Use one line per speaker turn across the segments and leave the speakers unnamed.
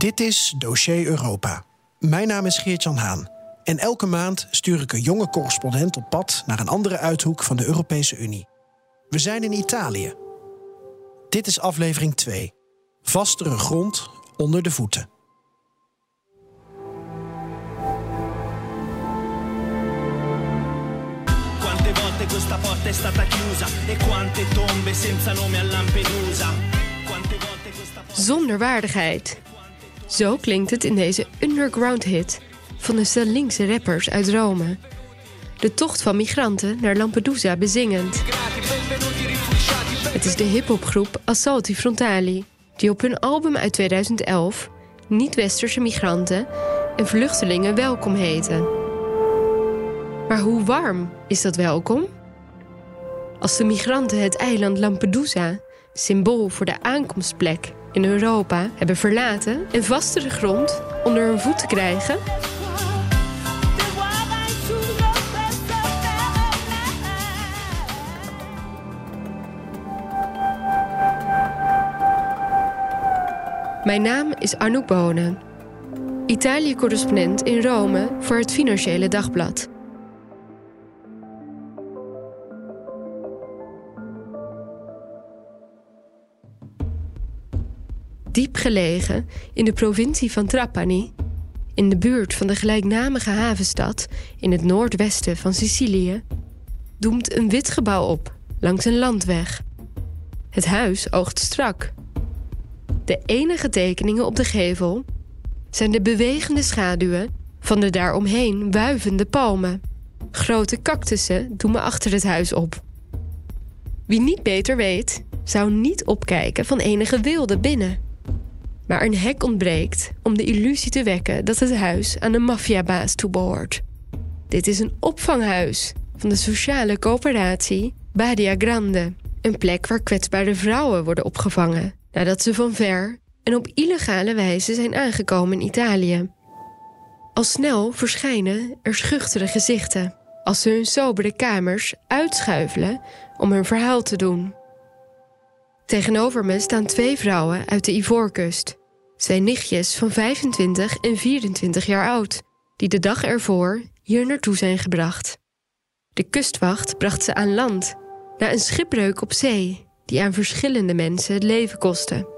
Dit is Dossier Europa. Mijn naam is Geert-Jan Haan. En elke maand stuur ik een jonge correspondent op pad naar een andere uithoek van de Europese Unie. We zijn in Italië. Dit is aflevering 2. Vastere grond onder de voeten.
Quante volte questa porta è stata chiusa e quante tombe senza nome a Lampedusa. Quante volte questa porta
Zonder waardigheid. Zo klinkt het in deze underground hit van een stel rappers uit Rome. De tocht van migranten naar Lampedusa bezingend. Het is de hiphopgroep Assalti Frontali, die op hun album uit 2011 niet-westerse migranten en vluchtelingen welkom heten. Maar hoe warm is dat welkom? Als de migranten het eiland Lampedusa, symbool voor de aankomstplek in Europa, hebben verlaten en vastere grond onder hun voeten krijgen, Mijn naam is Anouk Bonen, Italië-correspondent in Rome voor het Financiële Dagblad. Diep gelegen in de provincie van Trapani, in de buurt van de gelijknamige havenstad in het noordwesten van Sicilië, doemt een wit gebouw op langs een landweg. Het huis oogt strak. De enige tekeningen op de gevel zijn de bewegende schaduwen van de daaromheen wuivende palmen. Grote cactussen doemen achter het huis op. Wie niet beter weet, zou niet opkijken van enige wilde binnen. Maar een hek ontbreekt om de illusie te wekken dat het huis aan een maffiabaas toebehoort. Dit is een opvanghuis van de sociale coöperatie Badia Grande. Een plek waar kwetsbare vrouwen worden opgevangen nadat ze van ver en op illegale wijze zijn aangekomen in Italië. Al snel verschijnen er schuchtere gezichten als ze hun sobere kamers uitschuifelen om hun verhaal te doen. Tegenover me staan twee vrouwen uit de Ivoorkust. Twee nichtjes van 25 en 24 jaar oud, die de dag ervoor hier naartoe zijn gebracht. De kustwacht bracht ze aan land na een schipbreuk op zee die aan verschillende mensen het leven kostte.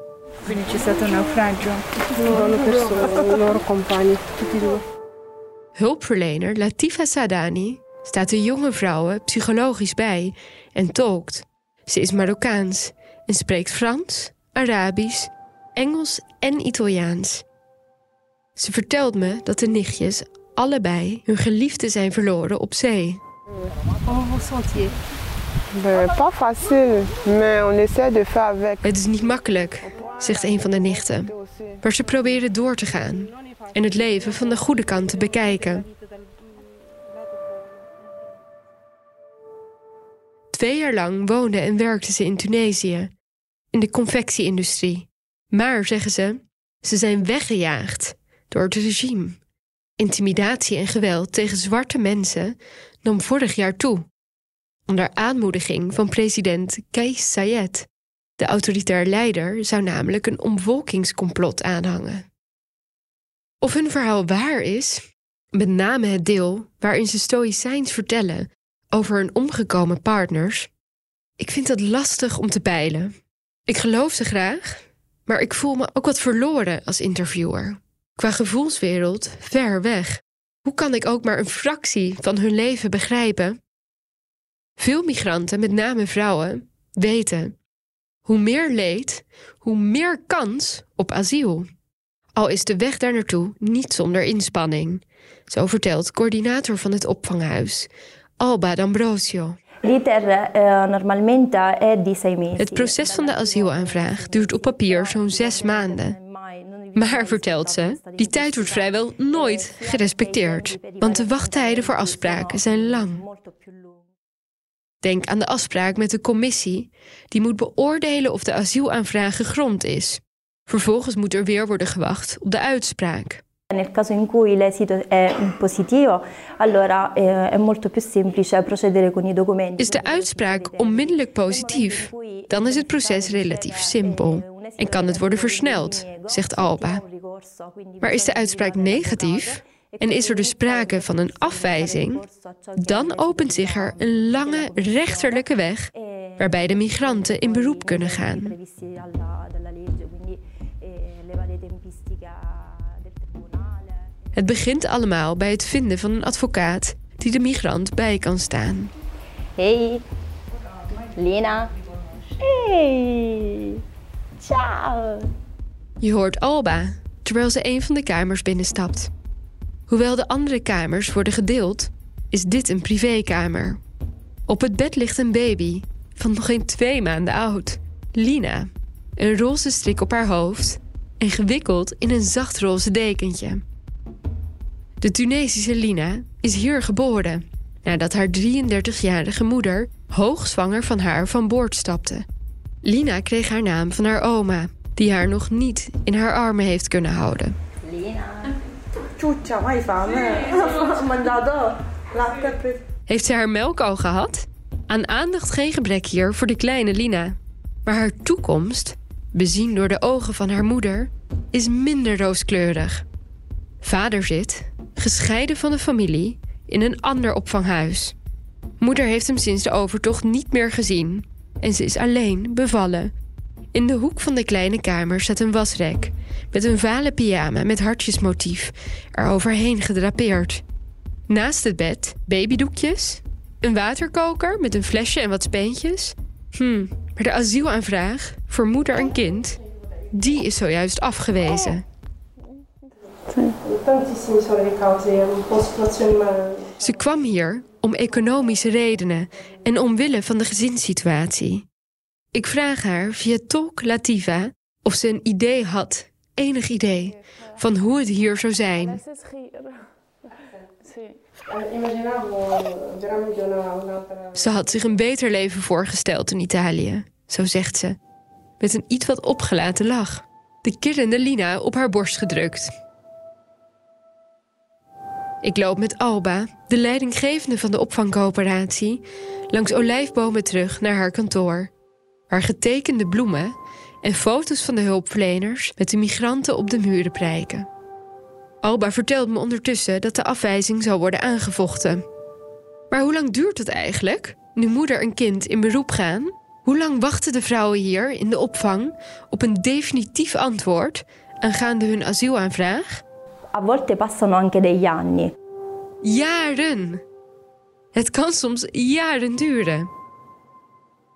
Hulpverlener Latifa Sadani staat de jonge vrouwen psychologisch bij en tolkt. Ze is Marokkaans en spreekt Frans, Arabisch, Engels en Italiaans. Ze vertelt me dat de nichtjes allebei hun geliefde zijn verloren op zee.
Avec.
Het is niet makkelijk, zegt een van de nichten. Maar ze proberen door te gaan en het leven van de goede kant te bekijken. Twee jaar lang woonde en werkte ze in Tunesië, in de confectieindustrie. Maar, zeggen ze, ze zijn weggejaagd door het regime. Intimidatie en geweld tegen zwarte mensen nam vorig jaar toe. Onder aanmoediging van president Kais Saied. De autoritair leider zou namelijk een omvolkingscomplot aanhangen. Of hun verhaal waar is, met name het deel waarin ze stoïcijns vertellen over hun omgekomen partners, ik vind het lastig om te peilen. Ik geloof ze graag, maar ik voel me ook wat verloren als interviewer. Qua gevoelswereld ver weg. Hoe kan ik ook maar een fractie van hun leven begrijpen? Veel migranten, met name vrouwen, weten: hoe meer leed, hoe meer kans op asiel. Al is de weg daar naartoe niet zonder inspanning. Zo vertelt coördinator van het opvanghuis, Alba D'Ambrosio.
Eh.
Het proces van de asielaanvraag duurt op papier zo'n zes maanden. Maar, vertelt ze, die tijd wordt vrijwel nooit gerespecteerd. Want de wachttijden voor afspraken zijn lang. Denk aan de afspraak met de commissie, die moet beoordelen of de asielaanvraag gegrond is. Vervolgens moet er weer worden gewacht op de uitspraak.
Nel caso in cui l'esito è positivo, allora eh, è molto più semplice procedere con i documenti.
Is de uitspraak onmiddellijk positief, dan is het proces relatief simpel en kan het worden versneld, zegt Alba. Maar is de uitspraak negatief en is er dus sprake van een afwijzing, dan opent zich er een lange rechterlijke weg waarbij de migranten in beroep kunnen gaan. Het begint allemaal bij het vinden van een advocaat die de migrant bij kan staan.
Hey, Lena. Hey, ciao.
Je hoort Alba terwijl ze een van de kamers binnenstapt. Hoewel de andere kamers worden gedeeld, is dit een privékamer. Op het bed ligt een baby van nog geen twee maanden oud, Lina. Een roze strik op haar hoofd en gewikkeld in een zacht roze dekentje. De Tunesische Lina is hier geboren nadat haar 33-jarige moeder hoogzwanger van haar van boord stapte. Lina kreeg haar naam van haar oma, die haar nog niet in haar armen heeft kunnen houden.
Lina.
Heeft ze haar melk al gehad? Aan aandacht geen gebrek hier voor de kleine Lina. Maar haar toekomst, bezien door de ogen van haar moeder, is minder rooskleurig. Vader zit, gescheiden van de familie, in een ander opvanghuis. Moeder heeft hem sinds de overtocht niet meer gezien en ze is alleen bevallen. In de hoek van de kleine kamer staat een wasrek met een vale pyjama met hartjesmotief eroverheen gedrapeerd. Naast het bed babydoekjes, een waterkoker met een flesje en wat speentjes. Hm, maar de asielaanvraag voor moeder en kind, die is zojuist afgewezen. Ze kwam hier om economische redenen en omwille van de gezinssituatie. Ik vraag haar via Tolk Lativa of ze een idee had, enig idee, van hoe het hier zou zijn. Ze had zich een beter leven voorgesteld in Italië, zo zegt ze, met een iets wat opgelaten lach. De killende Lina op haar borst gedrukt. Ik loop met Alba, de leidinggevende van de opvangcoöperatie, langs olijfbomen terug naar haar kantoor, waar getekende bloemen en foto's van de hulpverleners met de migranten op de muren prijken. Alba vertelt me ondertussen dat de afwijzing zal worden aangevochten. Maar hoe lang duurt het eigenlijk, nu moeder en kind in beroep gaan? Hoe lang wachten de vrouwen hier in de opvang op een definitief antwoord aangaande hun asielaanvraag?
A volte passano anche degli anni.
Jaren. Het kan soms jaren duren.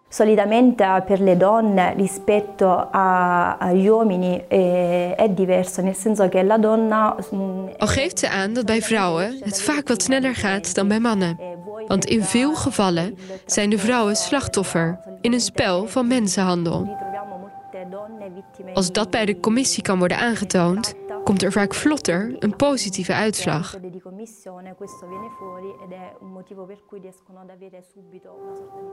Solitamente per le donne rispetto a- agli uomini eh, è diverso, nel senso che la donna... mm,
Al geeft ze aan dat bij vrouwen het vaak wat sneller gaat dan bij mannen. Want in veel gevallen zijn de vrouwen slachtoffer in een spel van mensenhandel. Als dat bij de commissie kan worden aangetoond, komt er vaak vlotter een positieve uitslag.
di commissione, questo viene fuori ed è un motivo per cui riescono ad avere subito una sorta di...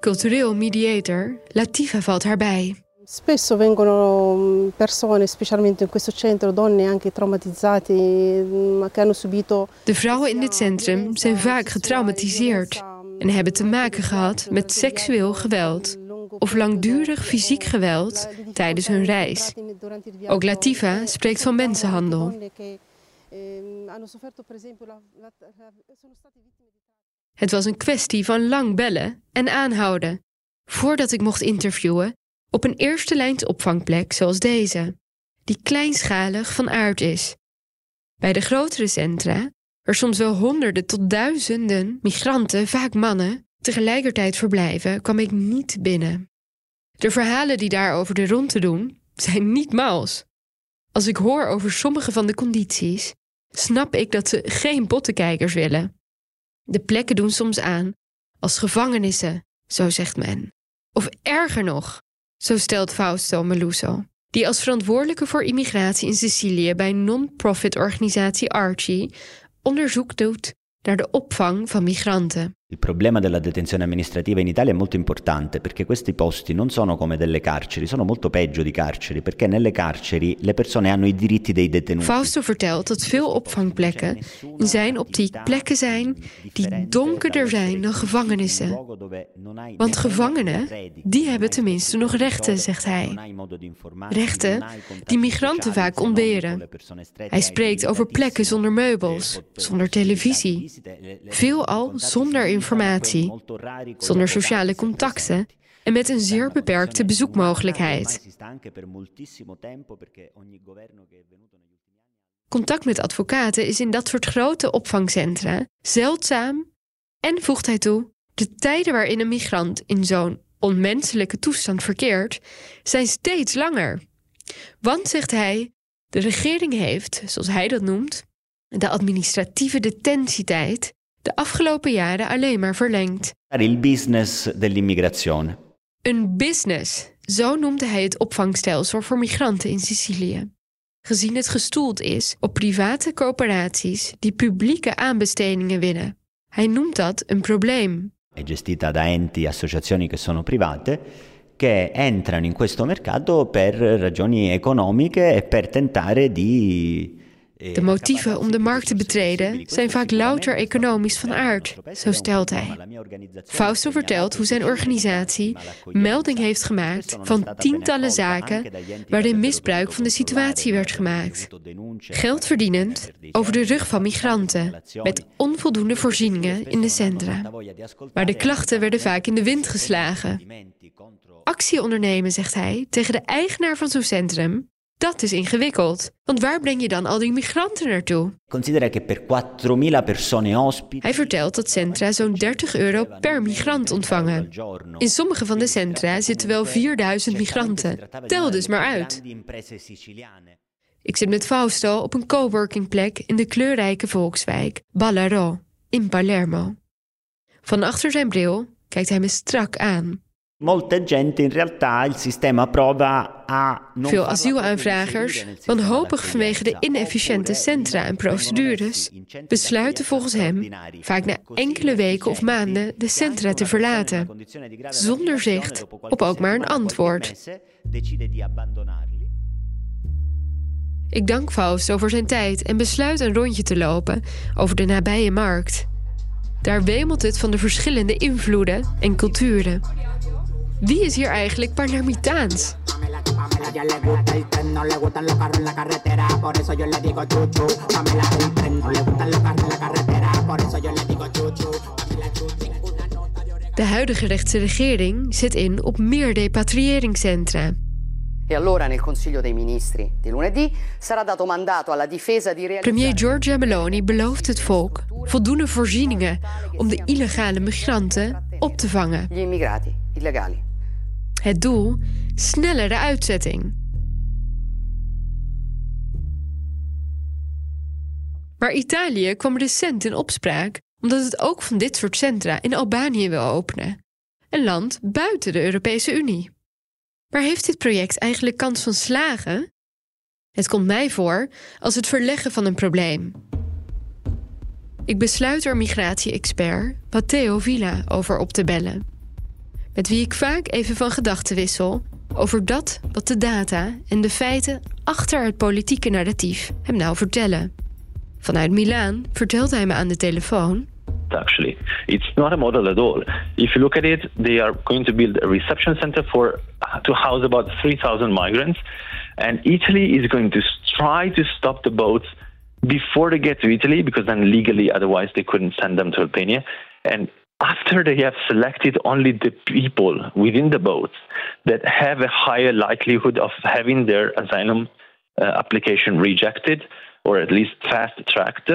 Cultureel mediator Latifa valt haar bij.
Spesso vengono mm, persone, specialmente in questo centro, donne anche traumatizzate, mm, che hanno subito
De vrouwen in dit centrum zijn vaak getraumatiseerd en hebben te maken gehad met seksueel geweld of langdurig fysiek geweld tijdens hun reis. Ook Latifa spreekt van mensenhandel. Het was een kwestie van lang bellen en aanhouden voordat ik mocht interviewen op een eerste lijns opvangplek zoals deze, die kleinschalig van aard is. Bij de grotere centra, waar soms wel honderden tot duizenden migranten, vaak mannen, tegelijkertijd verblijven, kwam ik niet binnen. De verhalen die daarover de rond te doen, zijn niet mals. Als ik hoor over sommige van de condities, snap ik dat ze geen pottenkijkers willen. De plekken doen soms aan als gevangenissen, zo zegt men. Of erger nog, Zo stelt Fausto Meluso, die als verantwoordelijke voor immigratie in Sicilië bij non-profit organisatie Archie onderzoek doet naar de opvang van migranten.
Il problema della detenzione amministrativa in Italia è molto importante perché questi posti non sono come delle carceri, sono molto peggio di carceri perché nelle carceri le persone hanno i diritti dei detenuti.
Fausto vertelt dat veel opvangplekken in zijn optiek plekken zijn die donkerder zijn dan gevangenissen. Want gevangenen, die hebben tenminste nog rechten, zegt hij. Rechten die migranten vaak ontberen. Hij spreekt over plekken zonder meubels, zonder televisie, veelal zonder informatie zonder sociale contacten en met een zeer beperkte bezoekmogelijkheid. Contact met advocaten is in dat soort grote opvangcentra zeldzaam en, voegt hij toe, de tijden waarin een migrant in zo'n onmenselijke toestand verkeert, zijn steeds langer. Want, zegt hij, de regering heeft, zoals hij dat noemt, de administratieve detentietijd de afgelopen jaren alleen maar verlengd.
Il business dell'immigrazione.
Een business, zo noemde hij het opvangstelsel voor migranten in Sicilië. Gezien het gestoeld is op private coöperaties die publieke aanbestedingen winnen. Hij noemt dat een probleem.
È gestita da enti e associazioni che sono private che entrano in questo mercato per ragioni economiche e per tentare di
de motieven om de markt te betreden zijn vaak louter economisch van aard, zo stelt hij. Fausto vertelt hoe zijn organisatie melding heeft gemaakt van tientallen zaken waarin misbruik van de situatie werd gemaakt. Geld verdienend over de rug van migranten, met onvoldoende voorzieningen in de centra. Maar de klachten werden vaak in de wind geslagen. Actie ondernemen, zegt hij, tegen de eigenaar van zo'n centrum dat is ingewikkeld. Want waar breng je dan al die migranten naartoe?
Considera che per 4.000 persone ospiti.
Hij vertelt dat centra zo'n 30 euro per migrant ontvangen. In sommige van de centra zitten wel 4000 migranten. Tel dus maar uit. Ik zit met Fausto op een coworking plek in de kleurrijke volkswijk Ballarò in Palermo. Van achter zijn bril kijkt hij me strak aan.
Molte gente in realtà il sistema prova a
Veel asielaanvragers, wanhopig vanwege de inefficiënte centra en procedures, besluiten volgens hem vaak na enkele weken of maanden de centra te verlaten, zonder zicht op ook maar een antwoord. Ik dank Fausto voor zijn tijd en besluit een rondje te lopen over de nabije markt. Daar wemelt het van de verschillende invloeden en culturen. Wie is hier eigenlijk Palermitaans? De huidige rechtse regering zet in op meer repatriëringscentra.
E allora nel Consiglio dei Ministri di lunedì sarà dato mandato alla difesa di
Premier Giorgia Meloni belooft het volk voldoende voorzieningen om de illegale migranten op te vangen. Het doel: snellere uitzetting. Maar Italië kwam recent in opspraak omdat het ook van dit soort centra in Albanië wil openen, een land buiten de Europese Unie. Maar heeft dit project eigenlijk kans van slagen? Het komt mij voor als het verleggen van een probleem. Ik besluit er migratie-expert Matteo Villa over op te bellen met wie ik vaak even van gedachten wissel over dat wat de data en de feiten achter het politieke narratief hem nou vertellen. Vanuit Milaan vertelt hij me aan de telefoon.
Actually, it's not a model at all. If you look at it, they are going to build a reception center for to house about 3,000 migrants, and Italy is going to try to stop the boats before they get to Italy, because then legally, otherwise, they couldn't send them to Albania. And after they have selected only the people within the boats that have a higher likelihood of having their asylum uh, application rejected or at least fast tracked,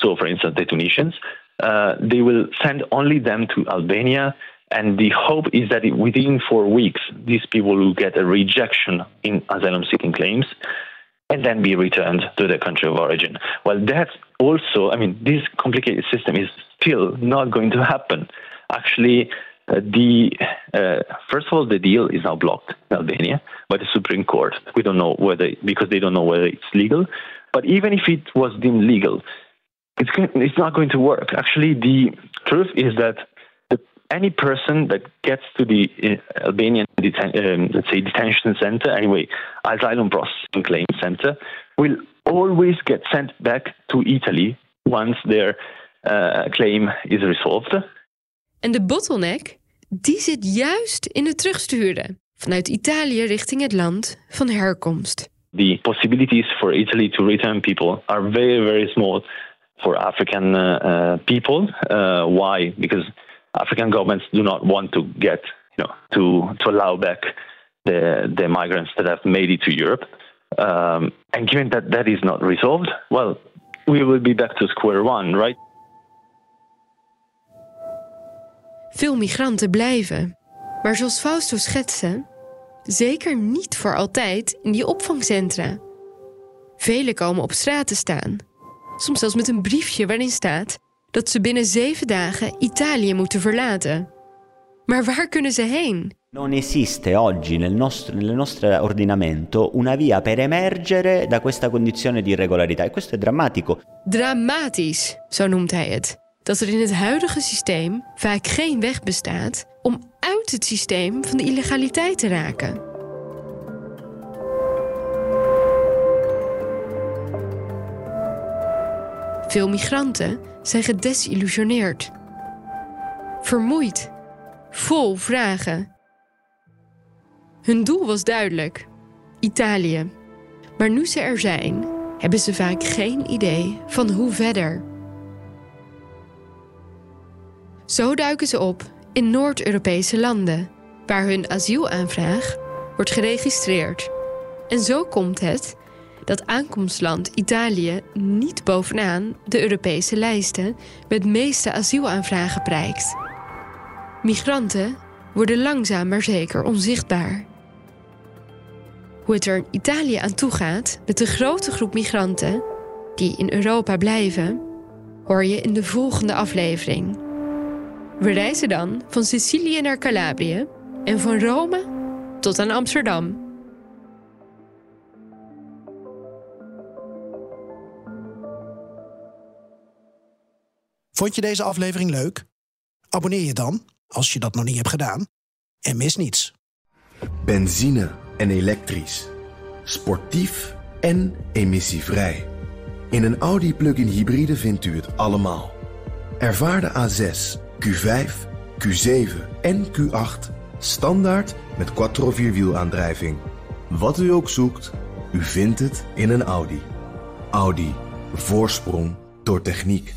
so for instance, the Tunisians, uh, they will send only them to Albania. And the hope is that within four weeks, these people will get a rejection in asylum seeking claims and then be returned to their country of origin. Well, that's also, I mean, this complicated system is still not going to happen. Actually, Uh, the uh, first of all, the deal is now blocked in Albania by the Supreme Court. We don't know whether because they don't know whether it's legal. But even if it was deemed legal, it's going, it's not going to work. Actually, the truth is that the, any person that gets to the uh, Albanian deten- um, let's say detention center, anyway, asylum processing claim center, will always get sent back to Italy once their uh, claim is resolved.
En de bottleneck, die zit juist in het terugsturen vanuit Italië richting het land van herkomst.
The possibilities for Italy to return people are very, very small for African uh, uh, people. Uh, why? Because African governments do not want to get, you know, to to allow back the the migrants that have made it to Europe. Um, and given that that is not resolved, well, we will be back to square one, right?
Veel migranten blijven. Maar zoals Fausto schetste, zeker niet voor altijd in die opvangcentra. Velen komen op straat te staan. Soms zelfs met een briefje waarin staat dat ze binnen zeven dagen Italië moeten verlaten. Maar waar kunnen ze heen?
Non esiste oggi nel nostro, nel nostro ordinamento una via per emergere da questa condizione di irregolarità e questo è drammatico.
Dramatisch, zo noemt hij het. Dat er in het huidige systeem vaak geen weg bestaat om uit het systeem van de illegaliteit te raken. Veel migranten zijn gedesillusioneerd, vermoeid, vol vragen. Hun doel was duidelijk: Italië. Maar nu ze er zijn, hebben ze vaak geen idee van hoe verder. Zo duiken ze op in Noord-Europese landen, waar hun asielaanvraag wordt geregistreerd. En zo komt het dat aankomstland Italië niet bovenaan de Europese lijsten met meeste asielaanvragen prijkt. Migranten worden langzaam maar zeker onzichtbaar. Hoe het er in Italië aan toe gaat met de grote groep migranten die in Europa blijven, hoor je in de volgende aflevering. We reizen dan van Sicilië naar Calabrië en van Rome tot aan Amsterdam.
Vond je deze aflevering leuk? Abonneer je dan, als je dat nog niet hebt gedaan. En mis niets.
Benzine en elektrisch. Sportief en emissievrij. In een Audi plug-in hybride vindt u het allemaal. Ervaar de A6, Q5, Q7 en Q8 standaard met quattro vierwielaandrijving. Wat u ook zoekt, u vindt het in een Audi. Audi. Voorsprong door techniek.